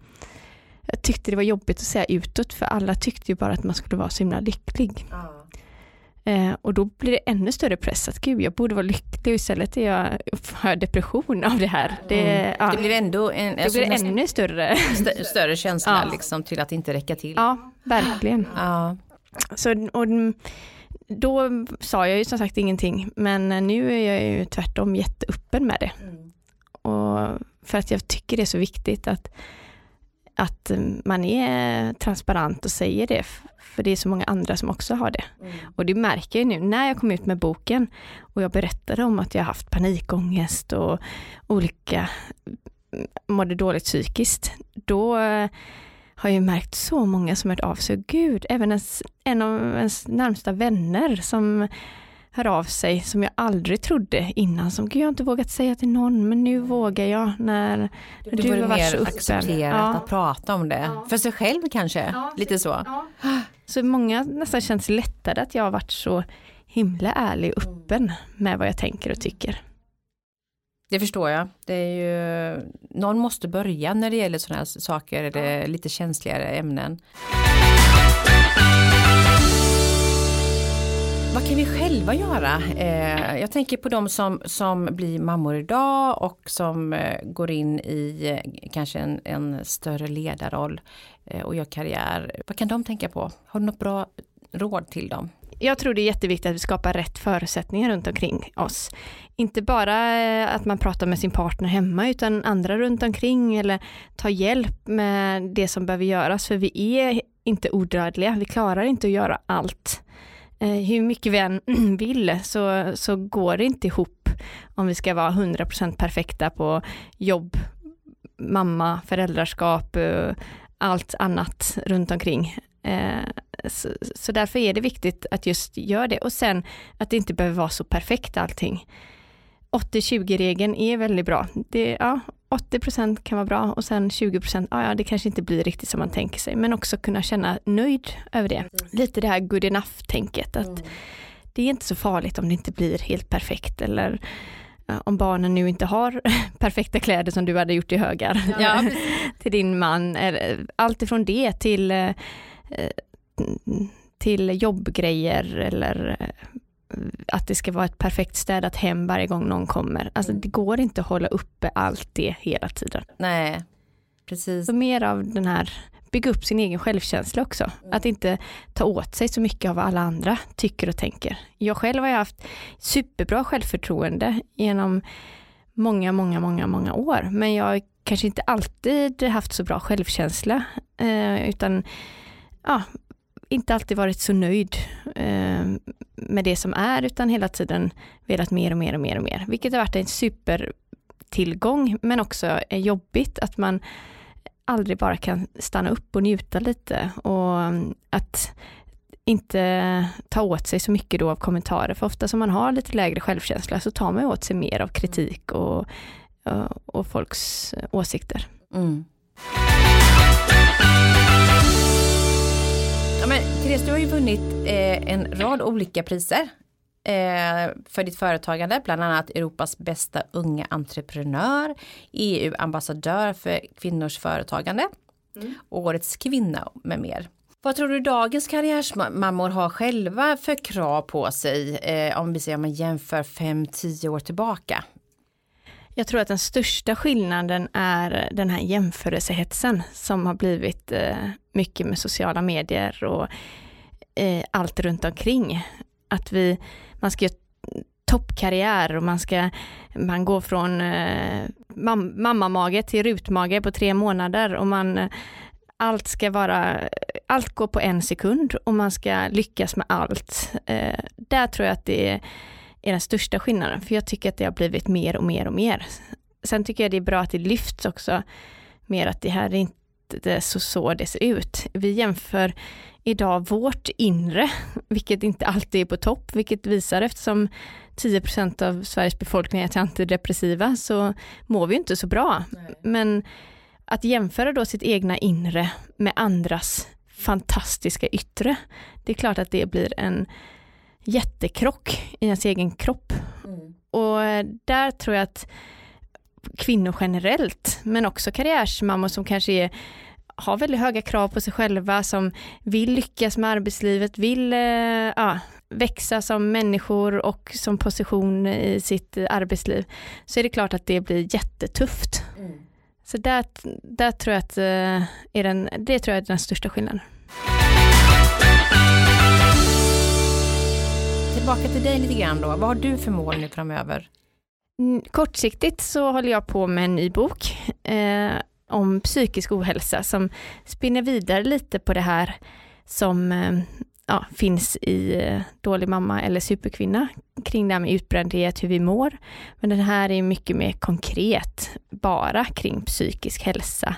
jag tyckte det var jobbigt att säga utåt för alla tyckte ju bara att man skulle vara så himla lycklig. Mm. Eh, och då blir det ännu större press att gud, jag borde vara lycklig och istället är jag, jag depression av det här. Det, mm. ja, det blir ändå en, det alltså blir ännu större. St större känsla ja. liksom till att inte räcka till. Ja, verkligen. Ja. Så, och, då sa jag ju som sagt ingenting, men nu är jag ju tvärtom jätteöppen med det. Mm. Och för att jag tycker det är så viktigt att, att man är transparent och säger det för det är så många andra som också har det. Mm. Och det märker jag nu när jag kom ut med boken och jag berättade om att jag haft panikångest och olika mådde dåligt psykiskt. Då har jag märkt så många som hört av sig. Gud, även ens, en av ens närmsta vänner som hör av sig som jag aldrig trodde innan. Som, Gud, jag har inte vågat säga till någon, men nu vågar jag när, när du, du har varit så öppen. accepterat ja. att prata om det. Ja. För sig själv kanske, ja, lite så. Så många nästan känns lättade att jag har varit så himla ärlig och öppen med vad jag tänker och tycker. Det förstår jag. Det är ju, någon måste börja när det gäller sådana här saker, eller lite känsligare ämnen. Vad kan vi själva göra? Eh, jag tänker på de som, som blir mammor idag och som eh, går in i eh, kanske en, en, större ledarroll eh, och gör karriär. Vad kan de tänka på? Har du något bra råd till dem? Jag tror det är jätteviktigt att vi skapar rätt förutsättningar runt omkring oss. Inte bara eh, att man pratar med sin partner hemma utan andra runt omkring eller ta hjälp med det som behöver göras för vi är inte odödliga, vi klarar inte att göra allt. Eh, hur mycket vi än vill så, så går det inte ihop om vi ska vara 100% perfekta på jobb, mamma, föräldraskap, eh, allt annat runt omkring. Eh, så, så därför är det viktigt att just göra det och sen att det inte behöver vara så perfekt allting. 80-20-regeln är väldigt bra. Det, ja, 80% kan vara bra och sen 20 ja, ja det kanske inte blir riktigt som man tänker sig, men också kunna känna nöjd över det. Lite det här good enough-tänket, att mm. det är inte så farligt om det inte blir helt perfekt eller om barnen nu inte har perfekta kläder som du hade gjort i högar ja, till din man. Allt ifrån det till, eh, till jobbgrejer eller att det ska vara ett perfekt städat hem varje gång någon kommer. Alltså det går inte att hålla uppe allt det hela tiden. Nej, precis. Så mer av den här, bygga upp sin egen självkänsla också. Mm. Att inte ta åt sig så mycket av vad alla andra tycker och tänker. Jag själv har haft superbra självförtroende genom många, många, många, många år. Men jag har kanske inte alltid haft så bra självkänsla. Eh, utan ja, inte alltid varit så nöjd eh, med det som är utan hela tiden velat mer och mer och mer och mer. Vilket har varit en supertillgång men också är jobbigt att man aldrig bara kan stanna upp och njuta lite och att inte ta åt sig så mycket då av kommentarer. För ofta som man har lite lägre självkänsla så tar man åt sig mer av kritik och, och, och folks åsikter. Mm men Therese, du har ju vunnit eh, en rad olika priser eh, för ditt företagande, bland annat Europas bästa unga entreprenör, EU-ambassadör för kvinnors företagande, mm. årets kvinna med mer. Vad tror du dagens karriärsmammor har själva för krav på sig eh, om vi säger om man jämför 5-10 år tillbaka? Jag tror att den största skillnaden är den här jämförelsehetsen som har blivit eh, mycket med sociala medier och eh, allt runt omkring. Att vi, man ska göra toppkarriär och man ska, man går från eh, mam mammamage till rutmage på tre månader och man allt ska vara, allt går på en sekund och man ska lyckas med allt. Eh, där tror jag att det är, är den största skillnaden, för jag tycker att det har blivit mer och mer och mer. Sen tycker jag det är bra att det lyfts också, mer att det här är inte så, så det ser ut. Vi jämför idag vårt inre, vilket inte alltid är på topp, vilket visar eftersom 10% av Sveriges befolkning är antidepressiva så mår vi inte så bra. Nej. Men att jämföra då sitt egna inre med andras fantastiska yttre, det är klart att det blir en jättekrock i ens egen kropp. Mm. Och där tror jag att kvinnor generellt, men också karriärsmammor som kanske är, har väldigt höga krav på sig själva, som vill lyckas med arbetslivet, vill eh, ja, växa som människor och som position i sitt arbetsliv, så är det klart att det blir jättetufft. Mm. Så där, där tror jag att eh, är den, det tror jag är den största skillnaden. Tillbaka till dig lite grann då. Vad har du för mål nu framöver? Mm, kortsiktigt så håller jag på med en ny bok eh, om psykisk ohälsa som spinner vidare lite på det här som eh, ja, finns i eh, Dålig mamma eller superkvinna kring det här med utbrändhet, hur vi mår. Men den här är mycket mer konkret, bara kring psykisk hälsa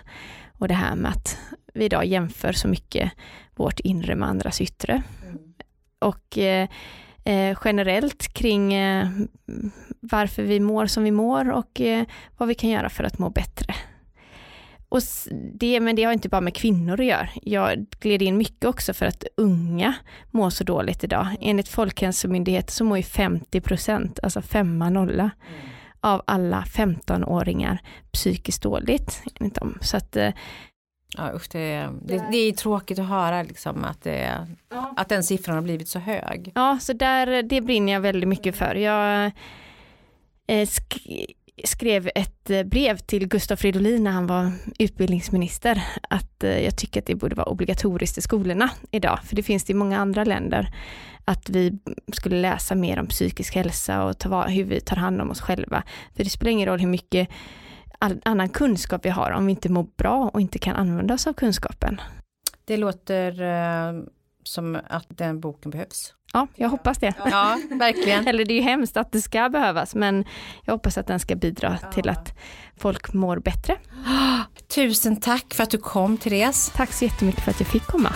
och det här med att vi idag jämför så mycket vårt inre med andras yttre. Mm. Och eh, eh, generellt kring eh, varför vi mår som vi mår och eh, vad vi kan göra för att må bättre. Och det, men det har inte bara med kvinnor att göra. Jag gled in mycket också för att unga mår så dåligt idag. Enligt Folkhälsomyndigheten så mår ju 50 procent, alltså femma nolla, mm. av alla 15-åringar psykiskt dåligt. Så att, eh, Ja, usch, det, det, det, är tråkigt att höra liksom att, det, ja. att den siffran har blivit så hög. Ja, så där, det brinner jag väldigt mycket för. Jag eh, skrev ett eh, brev till Gustav Fridolin när han var utbildningsminister, att eh, jag tycker att det borde vara obligatoriskt i skolorna idag, för det finns det i många andra länder, att vi skulle läsa mer om psykisk hälsa och ta, hur vi tar hand om oss själva. För det spelar ingen roll hur mycket all, annan kunskap vi har om vi inte mår bra och inte kan använda oss av kunskapen. Det låter eh, som att den boken behövs. Ja, jag hoppas det. Ja, verkligen. Eller det är ju hemskt att det ska behövas, men jag hoppas att den ska bidra ja. till att folk mår bättre. Tusen tack för att du kom, Therese. Tack så jättemycket för att jag fick komma.